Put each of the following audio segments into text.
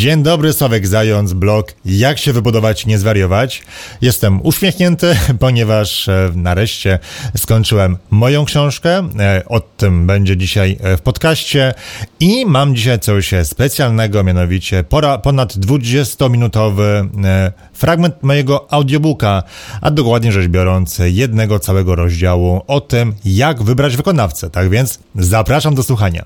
Dzień dobry, Sławek Zając, blog Jak się wybudować, nie zwariować. Jestem uśmiechnięty, ponieważ e, nareszcie skończyłem moją książkę. E, o tym będzie dzisiaj e, w podcaście i mam dzisiaj coś specjalnego, mianowicie pora, ponad 20-minutowy fragment mojego audiobooka, a dokładnie rzecz biorąc jednego całego rozdziału o tym, jak wybrać wykonawcę. Tak więc zapraszam do słuchania.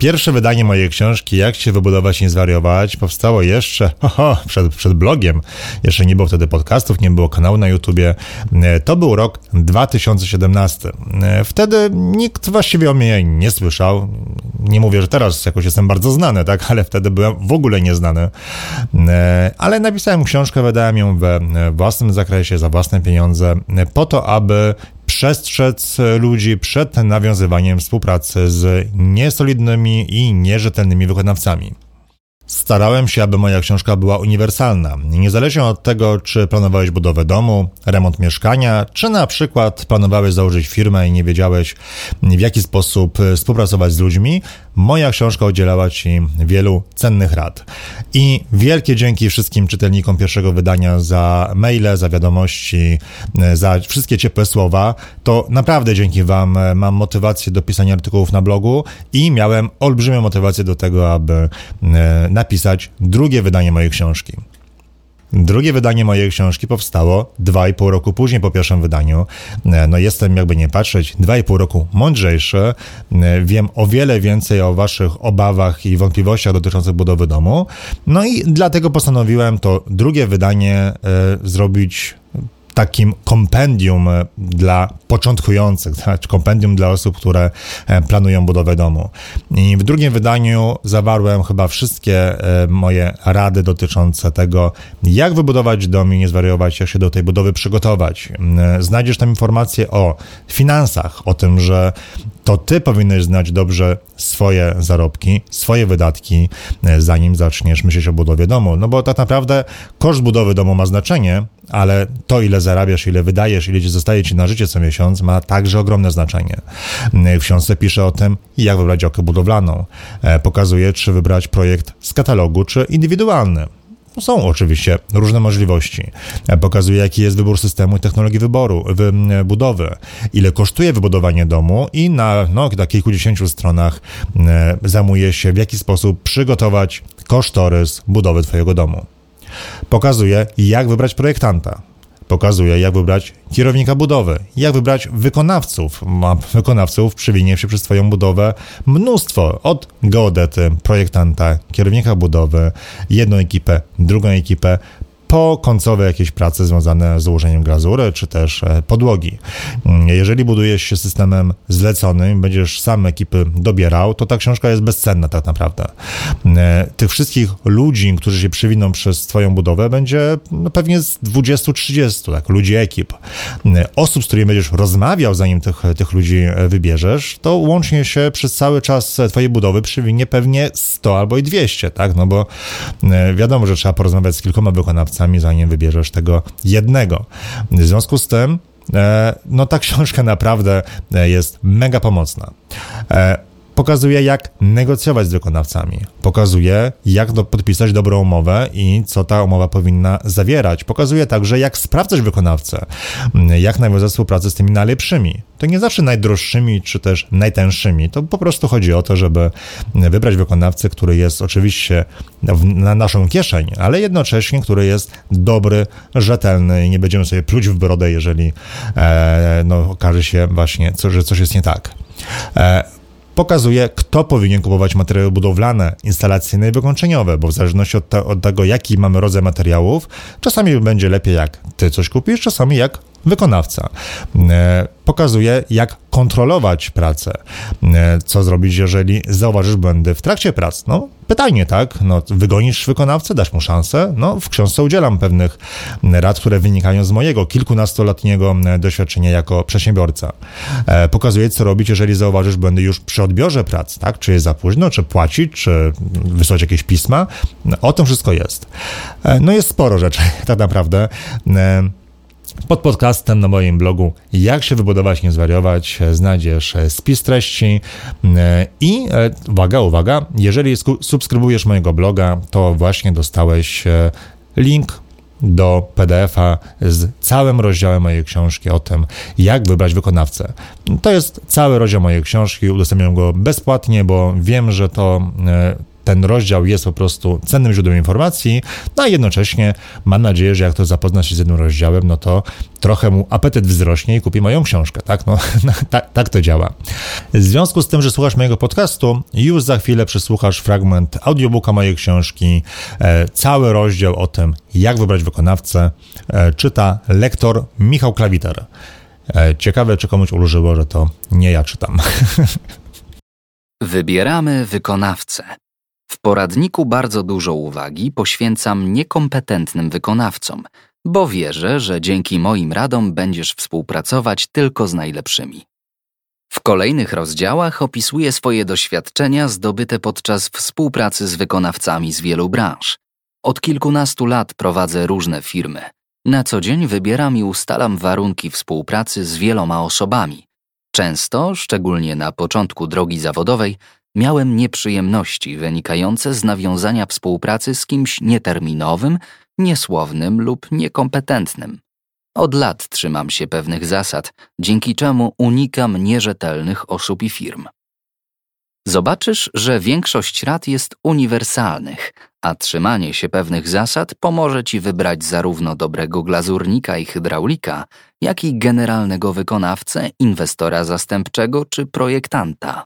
Pierwsze wydanie mojej książki Jak się wybudować, nie zwariować powstało jeszcze ho, przed, przed blogiem. Jeszcze nie było wtedy podcastów, nie było kanału na YouTubie. E, to był rok 2017. E, wtedy nikt właściwie o mnie nie słyszał. Nie mówię, że teraz jakoś jestem bardzo znany, tak, ale wtedy byłem w ogóle nieznany. E, ale napisałem książkę, wydałem ją we własnym zakresie, za własne pieniądze, po to, aby przestrzec ludzi przed nawiązywaniem współpracy z niesolidnymi i nierzetelnymi wykonawcami. Starałem się, aby moja książka była uniwersalna, niezależnie od tego, czy planowałeś budowę domu, remont mieszkania, czy na przykład planowałeś założyć firmę i nie wiedziałeś, w jaki sposób współpracować z ludźmi, moja książka udzielała Ci wielu cennych rad. I wielkie dzięki wszystkim czytelnikom pierwszego wydania za maile, za wiadomości, za wszystkie ciepłe słowa. To naprawdę dzięki Wam mam motywację do pisania artykułów na blogu i miałem olbrzymią motywację do tego, aby e, napisać drugie wydanie mojej książki. Drugie wydanie mojej książki powstało 2,5 roku później po pierwszym wydaniu. E, no jestem, jakby nie patrzeć, 2,5 roku mądrzejszy. E, wiem o wiele więcej o waszych obawach i wątpliwościach dotyczących budowy domu. No i dlatego postanowiłem to drugie wydanie e, zrobić takim kompendium e, dla początkujących, znaczy kompendium dla osób, które e, planują budowę domu. I w drugim wydaniu zawarłem chyba wszystkie e, moje rady dotyczące tego, jak wybudować dom i nie zwariować, jak się do tej budowy przygotować. Znajdziesz tam informacje o finansach, o tym, że to ty powinieneś znać dobrze swoje zarobki, swoje wydatki, zanim zaczniesz myśleć o budowie domu. No bo tak naprawdę koszt budowy domu ma znaczenie, ale to, ile zarabiasz, ile wydajesz, ile ci zostaje ci na życie co miesiąc, ma także ogromne znaczenie. W książce piszę o tym, jak wybrać działkę budowlaną. E, pokazuje, czy wybrać projekt z katalogu, czy indywidualny. Są oczywiście różne możliwości. E, pokazuje, jaki jest wybór systemu i technologii wyboru, budowy, ile kosztuje wybudowanie domu i na, no, na kilkudziesięciu stronach e, zajmuje się, w jaki sposób przygotować kosztorys budowy Twojego domu. Pokazuje, jak wybrać projektanta. Pokazuje, jak wybrać kierownika budowy, jak wybrać wykonawców. Ma wykonawców przywinie się przez Twoją budowę mnóstwo. Od geodety, projektanta, kierownika budowy, jedną ekipę, drugą ekipę, po końcowe jakieś prace związane z ułożeniem glazury, czy też e, podłogi. Mm, jeżeli budujesz się systemem zleconym, będziesz sam ekipy dobierał, to ta książka jest bezcenna tak naprawdę. Mm, e, tych wszystkich ludzi, którzy się przywiną przez twoją budowę, będzie no, pewnie z 20-30, tak, ludzi ekip. Mm, osób, z którymi będziesz rozmawiał, zanim tych, tych ludzi e, wybierzesz, to łącznie się przez cały czas twojej budowy przywinie pewnie 100 albo i 200, tak, no bo wiadomo, że trzeba porozmawiać z kilkoma wykonawcami, miejscami, zanim wybierzesz tego jednego. W związku z tym, e, no ta książka naprawdę e, jest mega pomocna. Pokazuje, jak negocjować z wykonawcami, pokazuje, jak do, podpisać dobrą umowę i co ta umowa powinna zawierać. Pokazuje także, jak sprawdzać wykonawcę, jak nawiązać współpracę z tymi najlepszymi. To nie zawsze najdroższymi czy też najtańszymi. To po prostu chodzi o to, żeby wybrać wykonawcę, który jest oczywiście na naszą kieszeń, ale jednocześnie, który jest dobry, rzetelny i nie będziemy sobie pluć w brodę, jeżeli e, no, okaże się właśnie, co, że coś jest nie tak. E, pokazuje, kto powinien kupować materiały budowlane, instalacyjne i wykończeniowe, bo w zależności od, te, od, tego, jaki mamy rodzaj materiałów, czasami będzie lepiej jak ty coś kupisz, czasami jak wykonawca. E, pokazuje, jak kontrolować pracę. E, co zrobić, jeżeli zauważysz błędy w trakcie prac? No, pytanie, tak? No, wygonisz wykonawcę, dasz mu szansę? No, w książce udzielam pewnych rad, które wynikają z mojego kilkunastoletniego doświadczenia jako przedsiębiorca. E, pokazuję, co robić, jeżeli zauważysz błędy już przy odbiorze prac, tak? Czy jest za późno, czy płacić, czy wysłać jakieś pisma. O tym wszystko jest. No, jest sporo rzeczy, tak naprawdę pod podcastem na moim blogu Jak się wybudować, nie zwariować znajdziesz spis treści i uwaga, uwaga, jeżeli subskrybujesz mojego bloga, to właśnie dostałeś e, link do PDF-a z całym rozdziałem mojej książki o tym, jak wybrać wykonawcę. To jest cały rozdział mojej książki, udostępniam go bezpłatnie, bo wiem, że to e, ten rozdział jest po prostu cennym źródłem informacji, no a jednocześnie mam nadzieję, że jak to zapozna się z jednym rozdziałem, no to trochę mu apetyt wzrośnie i kupi moją książkę, tak? No, tak, tak to działa. W związku z tym, że słuchasz mojego podcastu, już za chwilę przesłuchasz fragment audiobooka mojej książki, e, cały rozdział o tym, jak wybrać wykonawcę, e, czyta lektor Michał Klawiter. E, ciekawe, czy komuś ulżyło, że to nie ja czytam. Wybieramy wykonawcę. W poradniku bardzo dużo uwagi poświęcam niekompetentnym wykonawcom, bo wierzę, że dzięki moim radom będziesz współpracować tylko z najlepszymi. W kolejnych rozdziałach opisuję swoje doświadczenia zdobyte podczas współpracy z wykonawcami z wielu branż. Od kilkunastu lat prowadzę różne firmy. Na co dzień wybieram i ustalam warunki współpracy z wieloma osobami. Często, szczególnie na początku drogi zawodowej, miałem nieprzyjemności wynikające z nawiązania współpracy z kimś nieterminowym, niesłownym lub niekompetentnym. Od lat trzymam się pewnych zasad, dzięki czemu unikam nierzetelnych osób i firm. Zobaczysz, że większość rad jest uniwersalnych, a trzymanie się pewnych zasad pomoże ci wybrać zarówno dobrego glazurnika i hydraulika, jak i generalnego wykonawcę, inwestora zastępczego czy projektanta.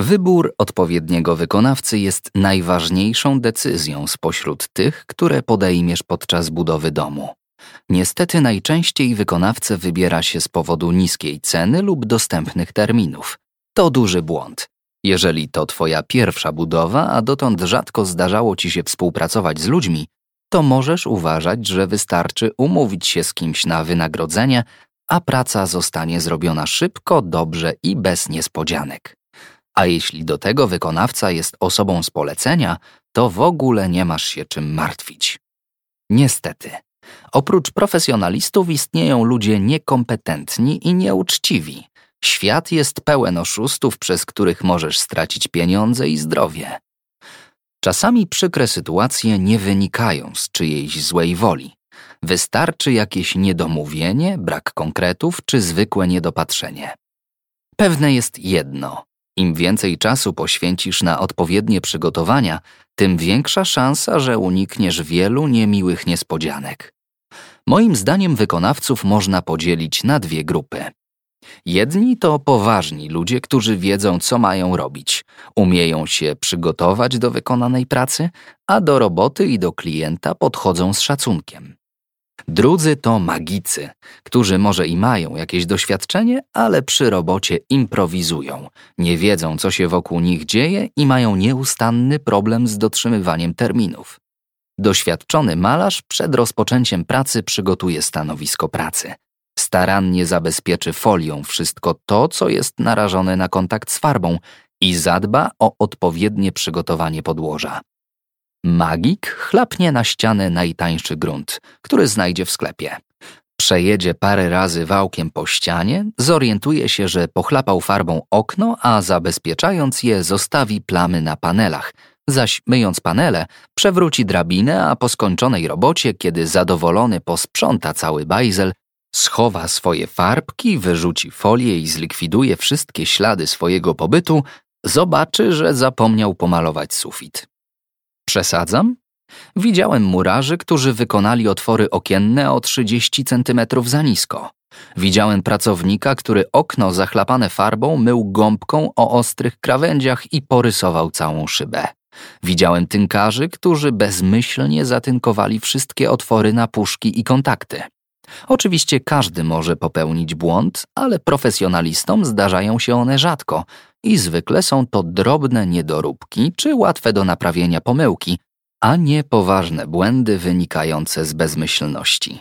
Wybór odpowiedniego wykonawcy jest najważniejszą decyzją spośród tych, które podejmiesz podczas budowy domu. Niestety najczęściej wykonawcę wybiera się z powodu niskiej ceny lub dostępnych terminów. To duży błąd. Jeżeli to Twoja pierwsza budowa, a dotąd rzadko zdarzało Ci się współpracować z ludźmi, to możesz uważać, że wystarczy umówić się z kimś na wynagrodzenie, a praca zostanie zrobiona szybko, dobrze i bez niespodzianek. A jeśli do tego wykonawca jest osobą z polecenia, to w ogóle nie masz się czym martwić. Niestety, oprócz profesjonalistów istnieją ludzie niekompetentni i nieuczciwi. Świat jest pełen oszustów, przez których możesz stracić pieniądze i zdrowie. Czasami przykre sytuacje nie wynikają z czyjejś złej woli. Wystarczy jakieś niedomówienie, brak konkretów czy zwykłe niedopatrzenie. Pewne jest jedno: im więcej czasu poświęcisz na odpowiednie przygotowania, tym większa szansa, że unikniesz wielu niemiłych niespodzianek. Moim zdaniem wykonawców można podzielić na dwie grupy. Jedni to poważni ludzie, którzy wiedzą, co mają robić, umieją się przygotować do wykonanej pracy, a do roboty i do klienta podchodzą z szacunkiem. Drudzy to magicy, którzy może i mają jakieś doświadczenie, ale przy robocie improwizują, nie wiedzą, co się wokół nich dzieje i mają nieustanny problem z dotrzymywaniem terminów. Doświadczony malarz przed rozpoczęciem pracy przygotuje stanowisko pracy. Starannie zabezpieczy folią wszystko to, co jest narażone na kontakt z farbą i zadba o odpowiednie przygotowanie podłoża. Magik chlapnie na ścianę najtańszy grunt, który znajdzie w sklepie. Przejedzie parę razy wałkiem po ścianie, zorientuje się, że pochlapał farbą okno, a zabezpieczając je zostawi plamy na panelach, zaś myjąc panele, przewróci drabinę, a po skończonej robocie, kiedy zadowolony posprząta cały bajzel, schowa swoje farbki, wyrzuci folię i zlikwiduje wszystkie ślady swojego pobytu, zobaczy, że zapomniał pomalować sufit. Przesadzam? Widziałem murarzy, którzy wykonali otwory okienne o 30 cm za nisko. Widziałem pracownika, który okno zachlapane farbą mył gąbką o ostrych krawędziach i porysował całą szybę. Widziałem tynkarzy, którzy bezmyślnie zatynkowali wszystkie otwory na puszki i kontakty. Oczywiście każdy może popełnić błąd, ale profesjonalistom zdarzają się one rzadko i zwykle są to drobne niedoróbki czy łatwe do naprawienia pomyłki, a nie poważne błędy wynikające z bezmyślności.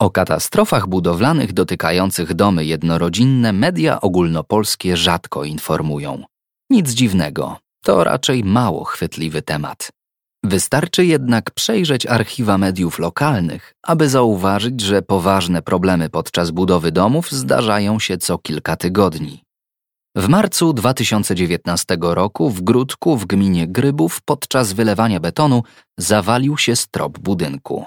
O katastrofach budowlanych dotykających domy jednorodzinne media ogólnopolskie rzadko informują. Nic dziwnego, to raczej mało chwytliwy temat. Wystarczy jednak przejrzeć archiwa mediów lokalnych, aby zauważyć, że poważne problemy podczas budowy domów zdarzają się co kilka tygodni. W marcu 2019 roku w Gródku w gminie Grybów podczas wylewania betonu zawalił się strop budynku.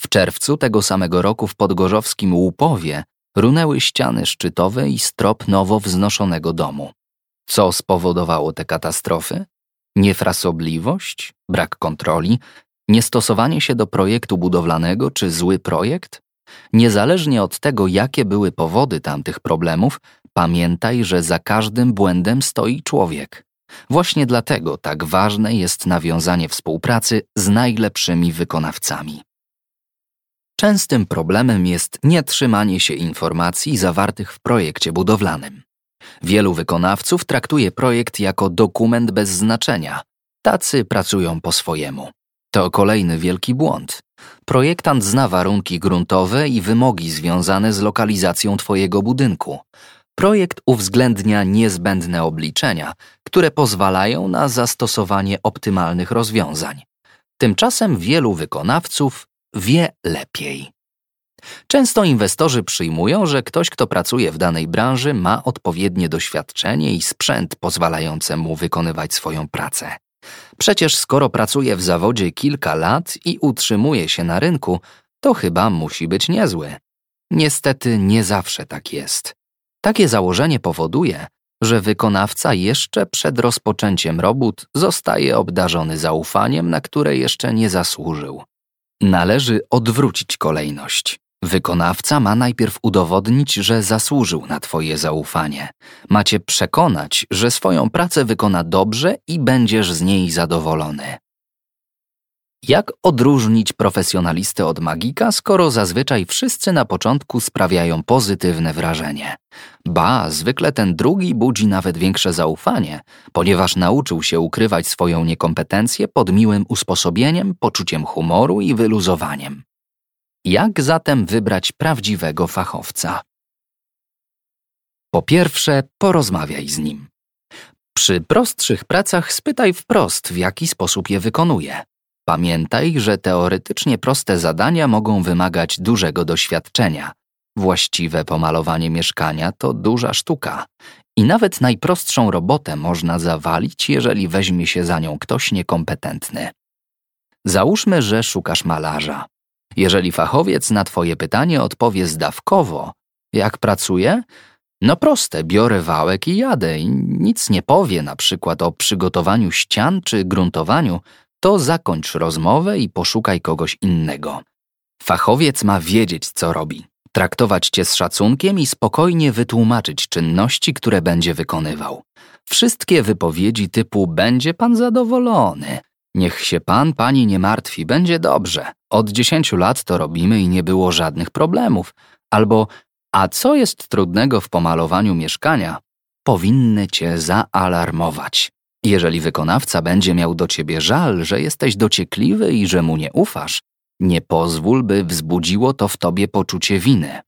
W czerwcu tego samego roku w podgorzowskim Łupowie runęły ściany szczytowe i strop nowo wznoszonego domu. Co spowodowało te katastrofy? Niefrasobliwość, brak kontroli, niestosowanie się do projektu budowlanego czy zły projekt? Niezależnie od tego, jakie były powody tamtych problemów, pamiętaj, że za każdym błędem stoi człowiek. Właśnie dlatego tak ważne jest nawiązanie współpracy z najlepszymi wykonawcami. Częstym problemem jest nietrzymanie się informacji zawartych w projekcie budowlanym. Wielu wykonawców traktuje projekt jako dokument bez znaczenia. Tacy pracują po swojemu. To kolejny wielki błąd. Projektant zna warunki gruntowe i wymogi związane z lokalizacją Twojego budynku. Projekt uwzględnia niezbędne obliczenia, które pozwalają na zastosowanie optymalnych rozwiązań. Tymczasem wielu wykonawców wie lepiej. Często inwestorzy przyjmują, że ktoś, kto pracuje w danej branży, ma odpowiednie doświadczenie i sprzęt pozwalające mu wykonywać swoją pracę. Przecież skoro pracuje w zawodzie kilka lat i utrzymuje się na rynku, to chyba musi być niezły. Niestety nie zawsze tak jest. Takie założenie powoduje, że wykonawca jeszcze przed rozpoczęciem robót zostaje obdarzony zaufaniem, na które jeszcze nie zasłużył. Należy odwrócić kolejność. Wykonawca ma najpierw udowodnić, że zasłużył na Twoje zaufanie. Macie przekonać, że swoją pracę wykona dobrze i będziesz z niej zadowolony. Jak odróżnić profesjonalistę od magika, skoro zazwyczaj wszyscy na początku sprawiają pozytywne wrażenie? Ba, zwykle ten drugi budzi nawet większe zaufanie, ponieważ nauczył się ukrywać swoją niekompetencję pod miłym usposobieniem, poczuciem humoru i wyluzowaniem. Jak zatem wybrać prawdziwego fachowca? Po pierwsze, porozmawiaj z nim. Przy prostszych pracach spytaj wprost, w jaki sposób je wykonuje. Pamiętaj, że teoretycznie proste zadania mogą wymagać dużego doświadczenia. Właściwe pomalowanie mieszkania to duża sztuka. I nawet najprostszą robotę można zawalić, jeżeli weźmie się za nią ktoś niekompetentny. Załóżmy, że szukasz malarza. Jeżeli fachowiec na Twoje pytanie odpowie zdawkowo, jak pracuję? No proste, biorę wałek i jadę i nic nie powie na przykład o przygotowaniu ścian czy gruntowaniu, to zakończ rozmowę i poszukaj kogoś innego. Fachowiec ma wiedzieć, co robi, traktować cię z szacunkiem i spokojnie wytłumaczyć czynności, które będzie wykonywał. Wszystkie wypowiedzi typu będzie pan zadowolony, Niech się pan, pani nie martwi, będzie dobrze. Od dziesięciu lat to robimy i nie było żadnych problemów. Albo, a co jest trudnego w pomalowaniu mieszkania? Powinny cię zaalarmować. Jeżeli wykonawca będzie miał do ciebie żal, że jesteś dociekliwy i że mu nie ufasz, nie pozwól, by wzbudziło to w tobie poczucie winy.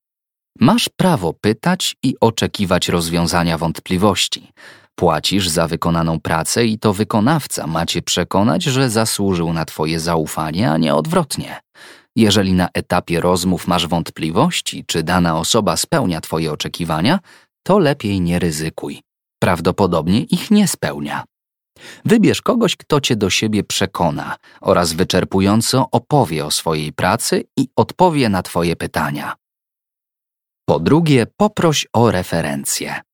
Masz prawo pytać i oczekiwać rozwiązania wątpliwości. Płacisz za wykonaną pracę i to wykonawca macie przekonać, że zasłużył na Twoje zaufanie, a nie odwrotnie. Jeżeli na etapie rozmów masz wątpliwości, czy dana osoba spełnia Twoje oczekiwania, to lepiej nie ryzykuj. Prawdopodobnie ich nie spełnia. Wybierz kogoś, kto cię do siebie przekona oraz wyczerpująco opowie o swojej pracy i odpowie na Twoje pytania. Po drugie, poproś o referencję.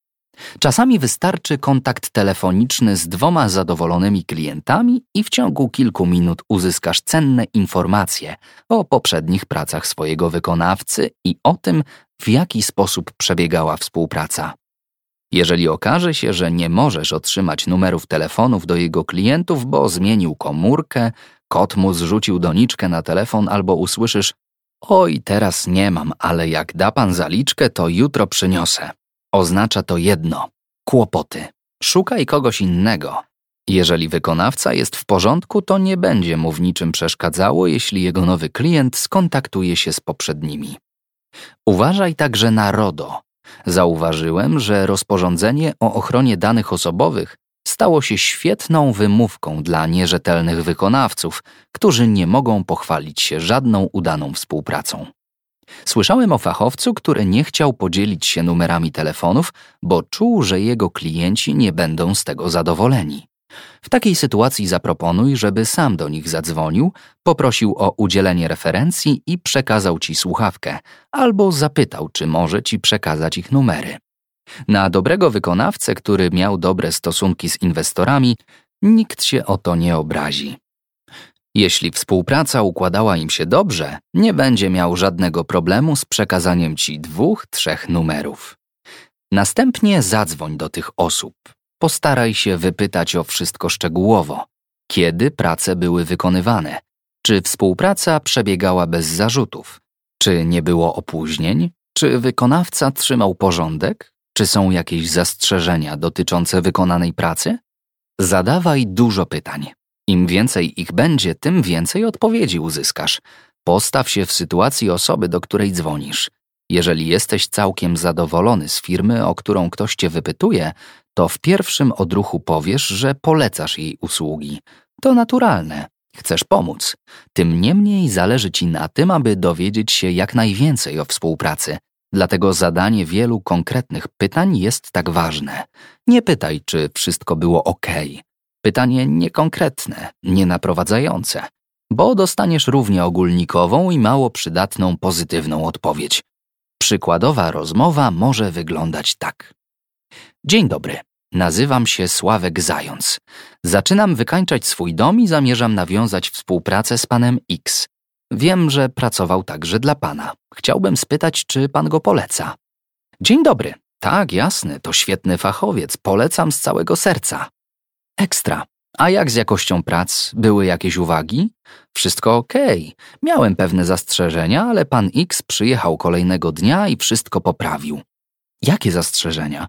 Czasami wystarczy kontakt telefoniczny z dwoma zadowolonymi klientami i w ciągu kilku minut uzyskasz cenne informacje o poprzednich pracach swojego wykonawcy i o tym, w jaki sposób przebiegała współpraca. Jeżeli okaże się, że nie możesz otrzymać numerów telefonów do jego klientów, bo zmienił komórkę, kot mu zrzucił doniczkę na telefon albo usłyszysz Oj, teraz nie mam, ale jak da pan zaliczkę, to jutro przyniosę. Oznacza to jedno kłopoty. Szukaj kogoś innego. Jeżeli wykonawca jest w porządku, to nie będzie mu w niczym przeszkadzało, jeśli jego nowy klient skontaktuje się z poprzednimi. Uważaj także na RODO. Zauważyłem, że rozporządzenie o ochronie danych osobowych stało się świetną wymówką dla nierzetelnych wykonawców, którzy nie mogą pochwalić się żadną udaną współpracą. Słyszałem o fachowcu, który nie chciał podzielić się numerami telefonów, bo czuł, że jego klienci nie będą z tego zadowoleni. W takiej sytuacji zaproponuj, żeby sam do nich zadzwonił, poprosił o udzielenie referencji i przekazał ci słuchawkę, albo zapytał, czy może ci przekazać ich numery. Na dobrego wykonawcę, który miał dobre stosunki z inwestorami, nikt się o to nie obrazi. Jeśli współpraca układała im się dobrze, nie będzie miał żadnego problemu z przekazaniem ci dwóch, trzech numerów. Następnie zadzwoń do tych osób. Postaraj się wypytać o wszystko szczegółowo. Kiedy prace były wykonywane? Czy współpraca przebiegała bez zarzutów? Czy nie było opóźnień? Czy wykonawca trzymał porządek? Czy są jakieś zastrzeżenia dotyczące wykonanej pracy? Zadawaj dużo pytań. Im więcej ich będzie, tym więcej odpowiedzi uzyskasz. Postaw się w sytuacji osoby, do której dzwonisz. Jeżeli jesteś całkiem zadowolony z firmy, o którą ktoś cię wypytuje, to w pierwszym odruchu powiesz, że polecasz jej usługi. To naturalne. Chcesz pomóc. Tym niemniej zależy ci na tym, aby dowiedzieć się jak najwięcej o współpracy. Dlatego zadanie wielu konkretnych pytań jest tak ważne. Nie pytaj, czy wszystko było ok. Pytanie niekonkretne, nienaprowadzające, bo dostaniesz równie ogólnikową i mało przydatną pozytywną odpowiedź. Przykładowa rozmowa może wyglądać tak. Dzień dobry, nazywam się Sławek Zając. Zaczynam wykańczać swój dom i zamierzam nawiązać współpracę z panem X. Wiem, że pracował także dla pana. Chciałbym spytać, czy pan go poleca. Dzień dobry. Tak, jasne, to świetny fachowiec. Polecam z całego serca. Ekstra. A jak z jakością prac? Były jakieś uwagi? Wszystko. Okay. Miałem pewne zastrzeżenia, ale pan X przyjechał kolejnego dnia i wszystko poprawił. Jakie zastrzeżenia?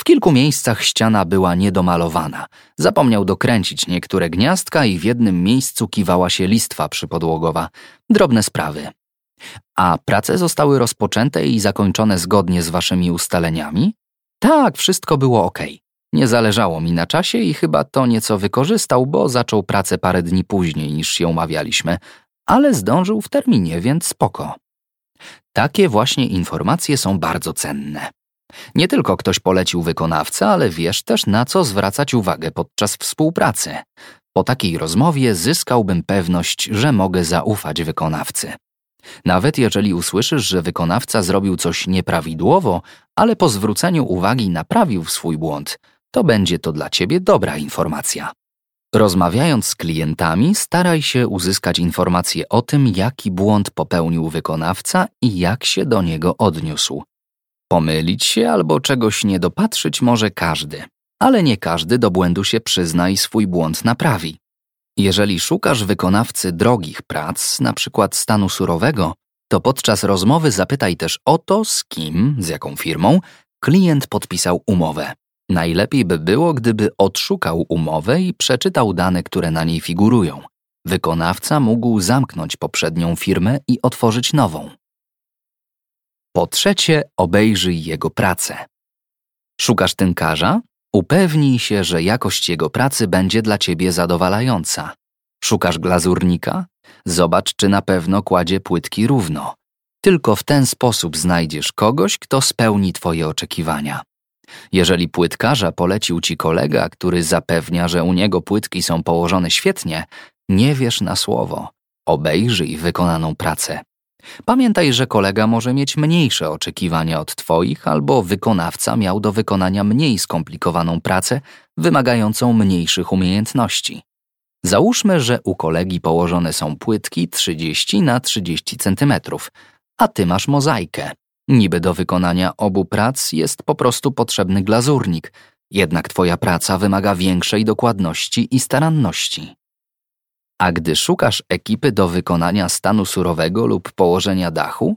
W kilku miejscach ściana była niedomalowana. Zapomniał dokręcić niektóre gniazdka i w jednym miejscu kiwała się listwa przypodłogowa. Drobne sprawy. A prace zostały rozpoczęte i zakończone zgodnie z waszymi ustaleniami? Tak, wszystko było ok. Nie zależało mi na czasie i chyba to nieco wykorzystał, bo zaczął pracę parę dni później niż się umawialiśmy, ale zdążył w terminie, więc spoko. Takie właśnie informacje są bardzo cenne. Nie tylko ktoś polecił wykonawcę, ale wiesz też na co zwracać uwagę podczas współpracy. Po takiej rozmowie zyskałbym pewność, że mogę zaufać wykonawcy. Nawet jeżeli usłyszysz, że wykonawca zrobił coś nieprawidłowo, ale po zwróceniu uwagi naprawił swój błąd, to będzie to dla ciebie dobra informacja. Rozmawiając z klientami, staraj się uzyskać informacje o tym, jaki błąd popełnił wykonawca i jak się do niego odniósł. Pomylić się albo czegoś nie dopatrzyć może każdy, ale nie każdy do błędu się przyzna i swój błąd naprawi. Jeżeli szukasz wykonawcy drogich prac, przykład stanu surowego, to podczas rozmowy zapytaj też o to, z kim, z jaką firmą klient podpisał umowę. Najlepiej by było, gdyby odszukał umowę i przeczytał dane, które na niej figurują. Wykonawca mógł zamknąć poprzednią firmę i otworzyć nową. Po trzecie, obejrzyj jego pracę. Szukasz tynkarza? Upewnij się, że jakość jego pracy będzie dla ciebie zadowalająca. Szukasz glazurnika? Zobacz, czy na pewno kładzie płytki równo. Tylko w ten sposób znajdziesz kogoś, kto spełni twoje oczekiwania. Jeżeli płytkarza polecił ci kolega, który zapewnia, że u niego płytki są położone świetnie, nie wierz na słowo. Obejrzyj wykonaną pracę. Pamiętaj, że kolega może mieć mniejsze oczekiwania od Twoich, albo wykonawca miał do wykonania mniej skomplikowaną pracę, wymagającą mniejszych umiejętności. Załóżmy, że u kolegi położone są płytki 30 na 30 cm, a Ty masz mozaikę. Niby do wykonania obu prac jest po prostu potrzebny glazurnik, jednak Twoja praca wymaga większej dokładności i staranności. A gdy szukasz ekipy do wykonania stanu surowego lub położenia dachu,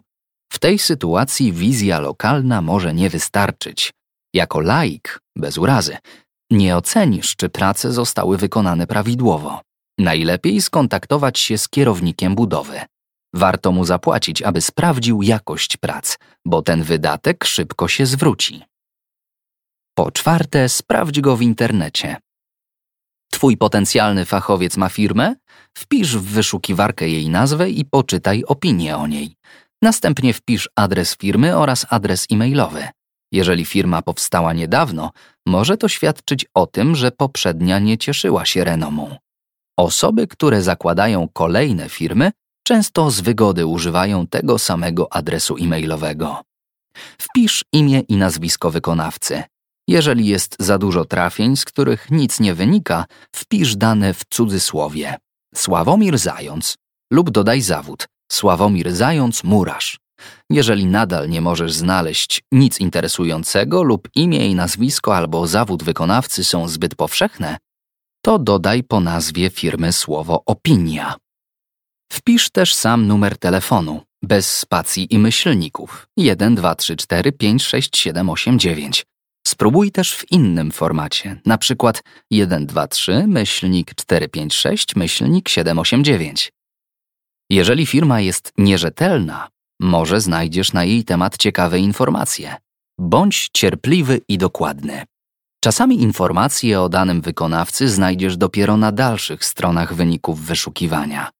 w tej sytuacji wizja lokalna może nie wystarczyć. Jako laik, bez urazy, nie ocenisz, czy prace zostały wykonane prawidłowo. Najlepiej skontaktować się z kierownikiem budowy. Warto mu zapłacić, aby sprawdził jakość prac, bo ten wydatek szybko się zwróci. Po czwarte, sprawdź go w internecie. Twój potencjalny fachowiec ma firmę? Wpisz w wyszukiwarkę jej nazwę i poczytaj opinię o niej. Następnie wpisz adres firmy oraz adres e-mailowy. Jeżeli firma powstała niedawno, może to świadczyć o tym, że poprzednia nie cieszyła się renomą. Osoby, które zakładają kolejne firmy, często z wygody używają tego samego adresu e-mailowego. Wpisz imię i nazwisko wykonawcy. Jeżeli jest za dużo trafień, z których nic nie wynika, wpisz dane w cudzysłowie. Sławomir Zając lub dodaj zawód Sławomir Zając Murarz. Jeżeli nadal nie możesz znaleźć nic interesującego lub imię i nazwisko albo zawód wykonawcy są zbyt powszechne, to dodaj po nazwie firmy słowo opinia. Wpisz też sam numer telefonu, bez spacji i myślników 1, 2, 3, 4, 5, 6, 7, 8, 9. Spróbuj też w innym formacie, na przykład 1, 2, 3, myślnik 4, 5, 6, myślnik 7, 8, 9. Jeżeli firma jest nierzetelna, może znajdziesz na jej temat ciekawe informacje. Bądź cierpliwy i dokładny. Czasami informacje o danym wykonawcy znajdziesz dopiero na dalszych stronach wyników wyszukiwania.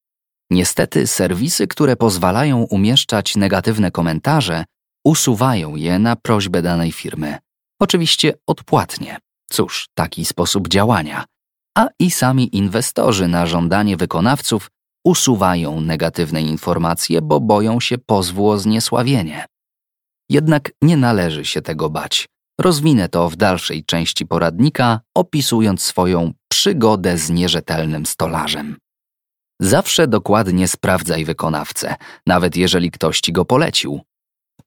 Niestety, serwisy, które pozwalają umieszczać negatywne komentarze, usuwają je na prośbę danej firmy. Oczywiście odpłatnie. Cóż, taki sposób działania. A i sami inwestorzy na żądanie wykonawców usuwają negatywne informacje, bo boją się pozwu o zniesławienie. Jednak nie należy się tego bać. Rozwinę to w dalszej części poradnika, opisując swoją przygodę z nierzetelnym stolarzem. Zawsze dokładnie sprawdzaj wykonawcę, nawet jeżeli ktoś ci go polecił.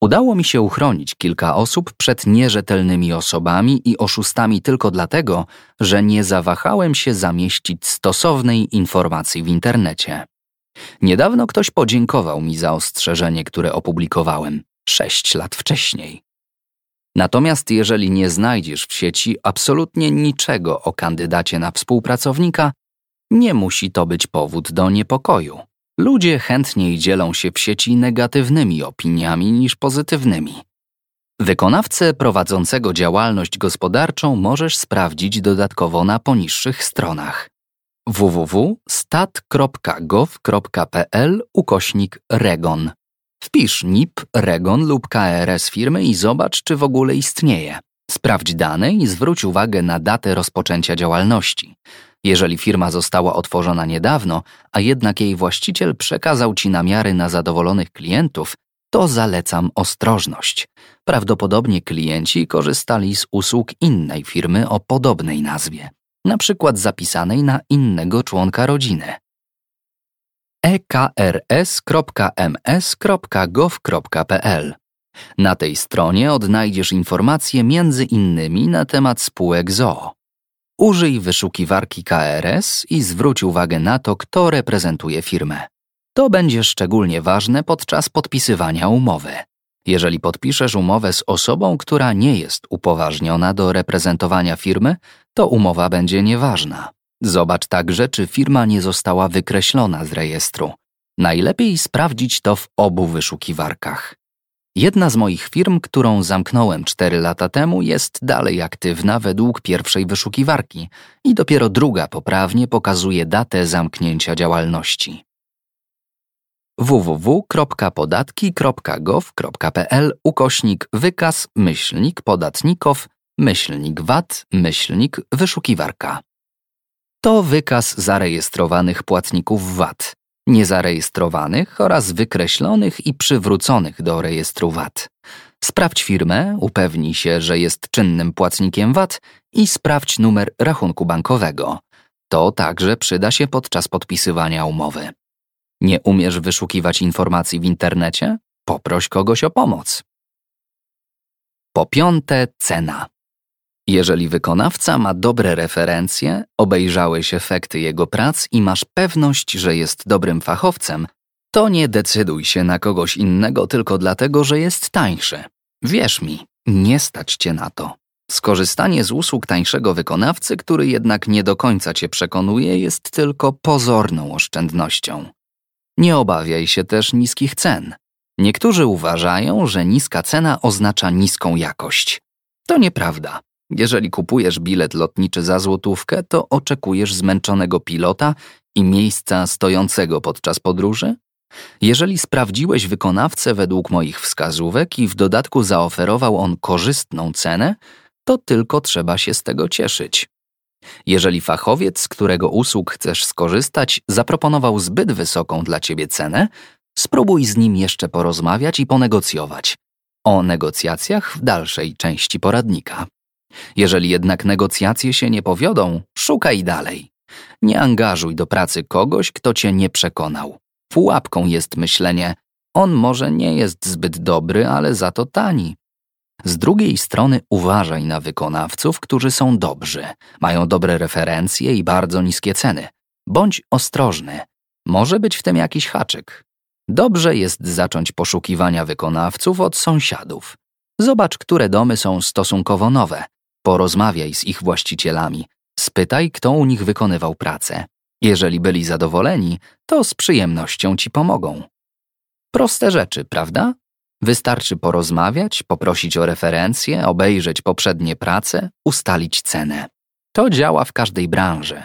Udało mi się uchronić kilka osób przed nierzetelnymi osobami i oszustami tylko dlatego, że nie zawahałem się zamieścić stosownej informacji w internecie. Niedawno ktoś podziękował mi za ostrzeżenie, które opublikowałem sześć lat wcześniej. Natomiast jeżeli nie znajdziesz w sieci absolutnie niczego o kandydacie na współpracownika, nie musi to być powód do niepokoju. Ludzie chętniej dzielą się w sieci negatywnymi opiniami niż pozytywnymi. Wykonawcę prowadzącego działalność gospodarczą możesz sprawdzić dodatkowo na poniższych stronach www.stat.gov.pl ukośnik REGON. Wpisz NIP, REGON lub KRS firmy i zobacz, czy w ogóle istnieje. Sprawdź dane i zwróć uwagę na datę rozpoczęcia działalności. Jeżeli firma została otworzona niedawno, a jednak jej właściciel przekazał ci namiary na zadowolonych klientów, to zalecam ostrożność. Prawdopodobnie klienci korzystali z usług innej firmy o podobnej nazwie, na przykład zapisanej na innego członka rodziny. ekrs.ms.gov.pl Na tej stronie odnajdziesz informacje między innymi na temat spółek ZOO. Użyj wyszukiwarki KRS i zwróć uwagę na to, kto reprezentuje firmę. To będzie szczególnie ważne podczas podpisywania umowy. Jeżeli podpiszesz umowę z osobą, która nie jest upoważniona do reprezentowania firmy, to umowa będzie nieważna. Zobacz także, czy firma nie została wykreślona z rejestru. Najlepiej sprawdzić to w obu wyszukiwarkach. Jedna z moich firm, którą zamknąłem 4 lata temu, jest dalej aktywna według pierwszej wyszukiwarki i dopiero druga poprawnie pokazuje datę zamknięcia działalności www.podatki.gov.pl ukośnik wykaz myślnik podatników myślnik VAT myślnik wyszukiwarka. To wykaz zarejestrowanych płatników VAT, niezarejestrowanych oraz wykreślonych i przywróconych do rejestru VAT. Sprawdź firmę, upewnij się, że jest czynnym płatnikiem VAT i sprawdź numer rachunku bankowego. To także przyda się podczas podpisywania umowy. Nie umiesz wyszukiwać informacji w internecie? Poproś kogoś o pomoc. Po piąte, cena. Jeżeli wykonawca ma dobre referencje, obejrzałeś efekty jego prac i masz pewność, że jest dobrym fachowcem, to nie decyduj się na kogoś innego tylko dlatego, że jest tańszy. Wierz mi, nie stać cię na to. Skorzystanie z usług tańszego wykonawcy, który jednak nie do końca cię przekonuje, jest tylko pozorną oszczędnością. Nie obawiaj się też niskich cen. Niektórzy uważają, że niska cena oznacza niską jakość. To nieprawda. Jeżeli kupujesz bilet lotniczy za złotówkę, to oczekujesz zmęczonego pilota i miejsca stojącego podczas podróży? Jeżeli sprawdziłeś wykonawcę według moich wskazówek i w dodatku zaoferował on korzystną cenę, to tylko trzeba się z tego cieszyć. Jeżeli fachowiec, z którego usług chcesz skorzystać, zaproponował zbyt wysoką dla ciebie cenę, spróbuj z nim jeszcze porozmawiać i ponegocjować. O negocjacjach w dalszej części poradnika. Jeżeli jednak negocjacje się nie powiodą, szukaj dalej. Nie angażuj do pracy kogoś, kto cię nie przekonał. Pułapką jest myślenie, on może nie jest zbyt dobry, ale za to tani. Z drugiej strony uważaj na wykonawców, którzy są dobrzy, mają dobre referencje i bardzo niskie ceny. Bądź ostrożny. Może być w tym jakiś haczyk. Dobrze jest zacząć poszukiwania wykonawców od sąsiadów. Zobacz, które domy są stosunkowo nowe. Porozmawiaj z ich właścicielami. Spytaj, kto u nich wykonywał pracę. Jeżeli byli zadowoleni, to z przyjemnością ci pomogą. Proste rzeczy, prawda? Wystarczy porozmawiać, poprosić o referencje, obejrzeć poprzednie prace, ustalić cenę. To działa w każdej branży.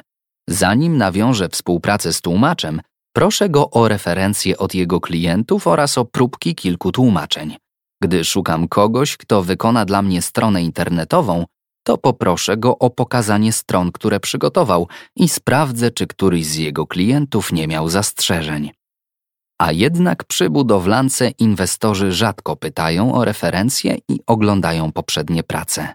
Zanim nawiążę współpracę z tłumaczem, proszę go o referencje od jego klientów oraz o próbki kilku tłumaczeń. Gdy szukam kogoś, kto wykona dla mnie stronę internetową, to poproszę go o pokazanie stron, które przygotował i sprawdzę, czy któryś z jego klientów nie miał zastrzeżeń. A jednak przy budowlance inwestorzy rzadko pytają o referencje i oglądają poprzednie prace.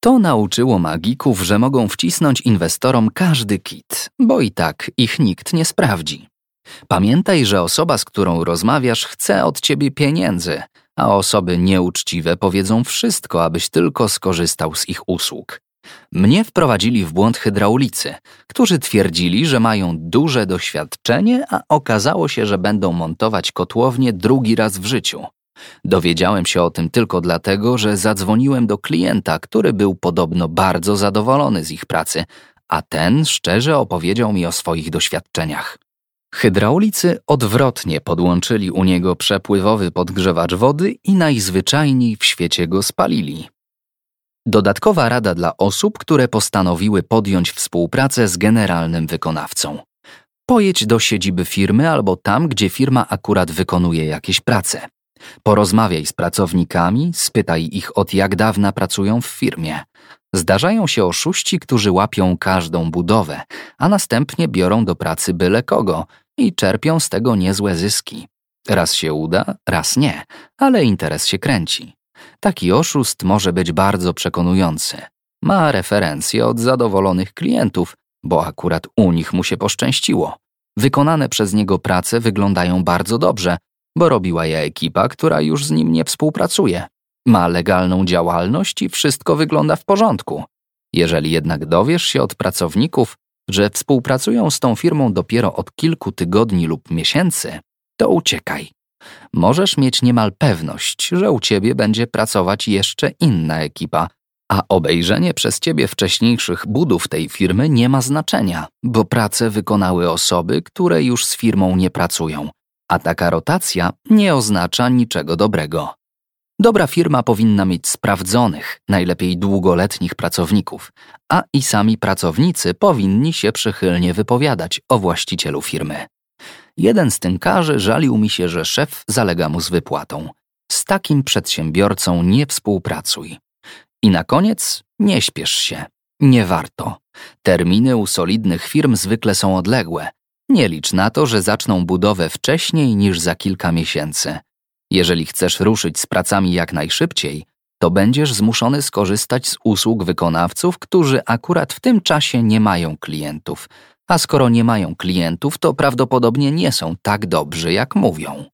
To nauczyło magików, że mogą wcisnąć inwestorom każdy kit, bo i tak ich nikt nie sprawdzi. Pamiętaj, że osoba, z którą rozmawiasz, chce od ciebie pieniędzy, a osoby nieuczciwe powiedzą wszystko, abyś tylko skorzystał z ich usług. Mnie wprowadzili w błąd hydraulicy, którzy twierdzili, że mają duże doświadczenie, a okazało się, że będą montować kotłownię drugi raz w życiu. Dowiedziałem się o tym tylko dlatego, że zadzwoniłem do klienta, który był podobno bardzo zadowolony z ich pracy, a ten szczerze opowiedział mi o swoich doświadczeniach. Hydraulicy odwrotnie podłączyli u niego przepływowy podgrzewacz wody i najzwyczajniej w świecie go spalili. Dodatkowa rada dla osób, które postanowiły podjąć współpracę z generalnym wykonawcą. Pojedź do siedziby firmy albo tam, gdzie firma akurat wykonuje jakieś prace. Porozmawiaj z pracownikami, spytaj ich od jak dawna pracują w firmie. Zdarzają się oszuści, którzy łapią każdą budowę, a następnie biorą do pracy byle kogo i czerpią z tego niezłe zyski. Raz się uda, raz nie, ale interes się kręci. Taki oszust może być bardzo przekonujący. Ma referencje od zadowolonych klientów, bo akurat u nich mu się poszczęściło. Wykonane przez niego prace wyglądają bardzo dobrze, bo robiła je ekipa, która już z nim nie współpracuje. Ma legalną działalność i wszystko wygląda w porządku. Jeżeli jednak dowiesz się od pracowników, że współpracują z tą firmą dopiero od kilku tygodni lub miesięcy, to uciekaj. Możesz mieć niemal pewność, że u ciebie będzie pracować jeszcze inna ekipa, a obejrzenie przez ciebie wcześniejszych budów tej firmy nie ma znaczenia, bo pracę wykonały osoby, które już z firmą nie pracują, a taka rotacja nie oznacza niczego dobrego. Dobra firma powinna mieć sprawdzonych, najlepiej długoletnich pracowników, a i sami pracownicy powinni się przychylnie wypowiadać o właścicielu firmy. Jeden z tynkarzy żalił mi się, że szef zalega mu z wypłatą. Z takim przedsiębiorcą nie współpracuj. I na koniec nie śpiesz się. Nie warto. Terminy u solidnych firm zwykle są odległe. Nie licz na to, że zaczną budowę wcześniej niż za kilka miesięcy. Jeżeli chcesz ruszyć z pracami jak najszybciej, to będziesz zmuszony skorzystać z usług wykonawców, którzy akurat w tym czasie nie mają klientów, a skoro nie mają klientów, to prawdopodobnie nie są tak dobrzy, jak mówią.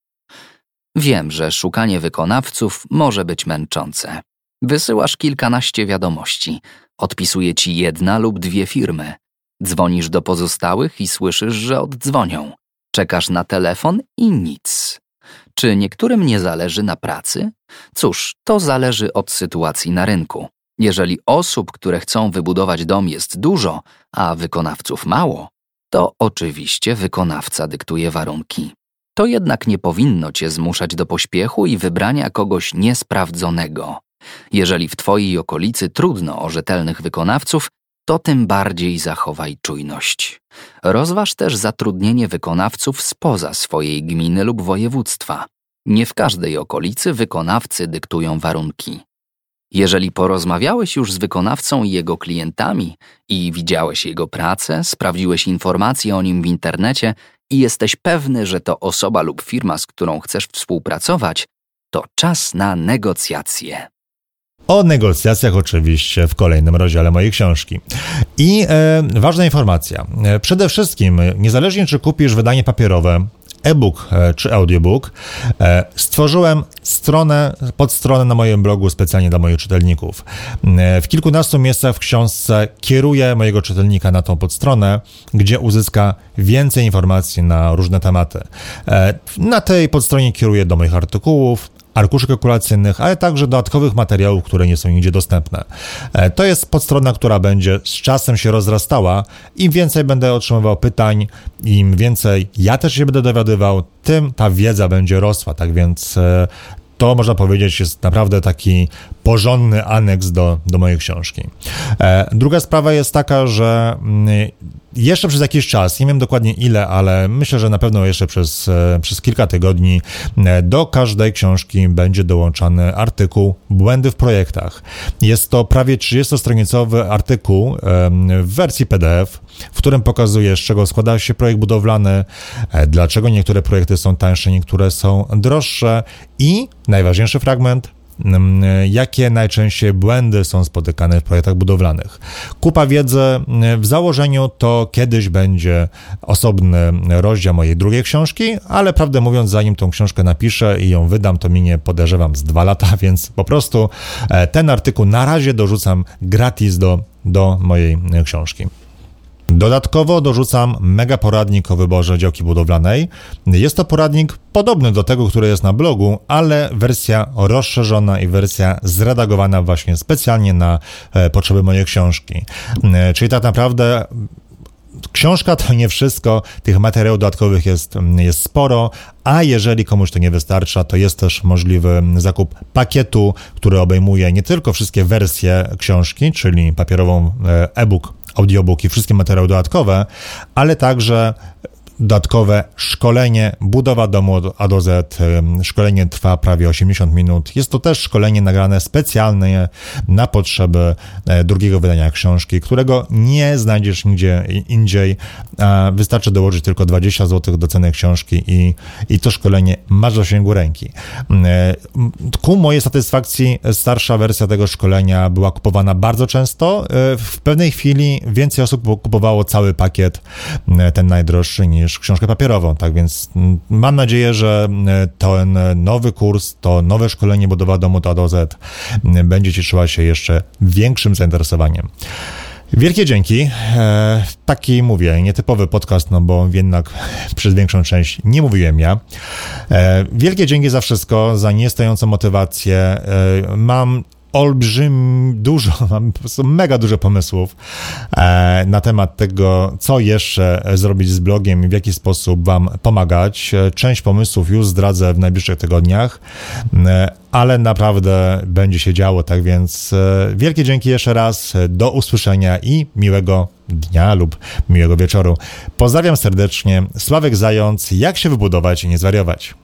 Wiem, że szukanie wykonawców może być męczące. Wysyłasz kilkanaście wiadomości, Odpisuje ci jedna lub dwie firmy. Dzwonisz do pozostałych i słyszysz, że oddzwonią. Czekasz na telefon i nic. Czy niektórym nie zależy na pracy? Cóż, to zależy od sytuacji na rynku. Jeżeli osób, które chcą wybudować dom jest dużo, a wykonawców mało, to oczywiście wykonawca dyktuje warunki. To jednak nie powinno cię zmuszać do pośpiechu i wybrania kogoś niesprawdzonego. Jeżeli w twojej okolicy trudno o rzetelnych wykonawców, to tym bardziej zachowaj czujność. Rozważ też zatrudnienie wykonawców spoza swojej gminy lub województwa. Nie w każdej okolicy wykonawcy dyktują warunki. Jeżeli porozmawiałeś już z wykonawcą i jego klientami i widziałeś jego pracę, sprawdziłeś informacje o nim w internecie i jesteś pewny, że to osoba lub firma, z którą chcesz współpracować, to czas na negocjacje. O negocjacjach oczywiście w kolejnym rozdziale mojej książki. I e, ważna informacja. E, przede wszystkim, niezależnie czy kupisz wydanie papierowe, e-book e, czy audiobook, e, stworzyłem stronę, podstronę na moim blogu specjalnie dla moich czytelników. W kilkunastu miejscach w książce kieruję mojego czytelnika na tą podstronę, gdzie uzyska więcej informacji na różne tematy. Na tej podstronie kieruję do moich artykułów, arkuszy kalkulacyjnych, ale także dodatkowych materiałów, które nie są nigdzie dostępne. E, to jest podstrona, która będzie z czasem się rozrastała. Im więcej będę otrzymywał pytań, im więcej ja też się będę dowiadywał, tym ta wiedza będzie rosła. Tak więc e, to można powiedzieć jest naprawdę taki porządny aneks do, do mojej książki. E, druga sprawa jest taka, że mm, jeszcze przez jakiś czas, nie wiem dokładnie ile, ale myślę, że na pewno jeszcze przez, e, przez kilka tygodni e, do każdej książki będzie dołączany artykuł Błędy w projektach. Jest to prawie 30-stronicowy artykuł w wersji PDF, w którym pokazuje, z czego składa się projekt budowlany, e, dlaczego niektóre projekty są tańsze, niektóre są droższe i najważniejszy fragment jakie najczęściej błędy są spotykane w projektach budowlanych. Kupa wiedzy mm, w założeniu to kiedyś będzie osobny rozdział mojej drugiej książki, ale prawdę mówiąc, zanim tą książkę napiszę i ją wydam, to minie podejrzewam z dwa lata, więc po prostu e, ten artykuł na razie dorzucam gratis do, do mojej e, książki. Dodatkowo dorzucam mega poradnik o wyborze działki budowlanej. Jest to poradnik podobny do tego, który jest na blogu, ale wersja rozszerzona i wersja zredagowana właśnie specjalnie na e, potrzeby mojej książki. E, czyli tak naprawdę książka to nie wszystko, tych materiałów dodatkowych jest, jest sporo, a jeżeli komuś to nie wystarcza, to jest też możliwy zakup pakietu, który obejmuje nie tylko wszystkie wersje książki, czyli papierową e, e-book audiobook i wszystkie materiały dodatkowe, ale także dodatkowe szkolenie, budowa domu od A do Z. Szkolenie trwa prawie 80 minut. Jest to też szkolenie nagrane specjalnie na potrzeby e, drugiego wydania książki, którego nie znajdziesz nigdzie indziej. Wystarczy dołożyć tylko 20 zł do ceny książki i, i to szkolenie masz w zasięgu ręki. E, ku mojej satysfakcji starsza wersja tego szkolenia była kupowana bardzo często. E, w pewnej chwili więcej osób kupowało cały pakiet, ten najdroższy, niż niż książkę papierową. Tak więc mm, mam nadzieję, że e, ten nowy kurs, to nowe szkolenie budowa domu A do Z mm, będzie cieszyła się jeszcze większym zainteresowaniem. Wielkie dzięki. E, taki mówię, nietypowy podcast, no bo jednak przez większą część nie mówiłem ja. E, wielkie dzięki za wszystko, za niestojącą motywację. E, mam olbrzym, dużo, mam po prostu mega dużo pomysłów e, na temat tego, co jeszcze zrobić z blogiem i w jaki sposób Wam pomagać. E, część pomysłów już zdradzę w najbliższych tygodniach, e, ale naprawdę będzie się działo, tak więc wielkie dzięki jeszcze raz, do usłyszenia i miłego dnia lub miłego wieczoru. Pozdrawiam serdecznie, Sławek Zając, jak się wybudować i nie zwariować.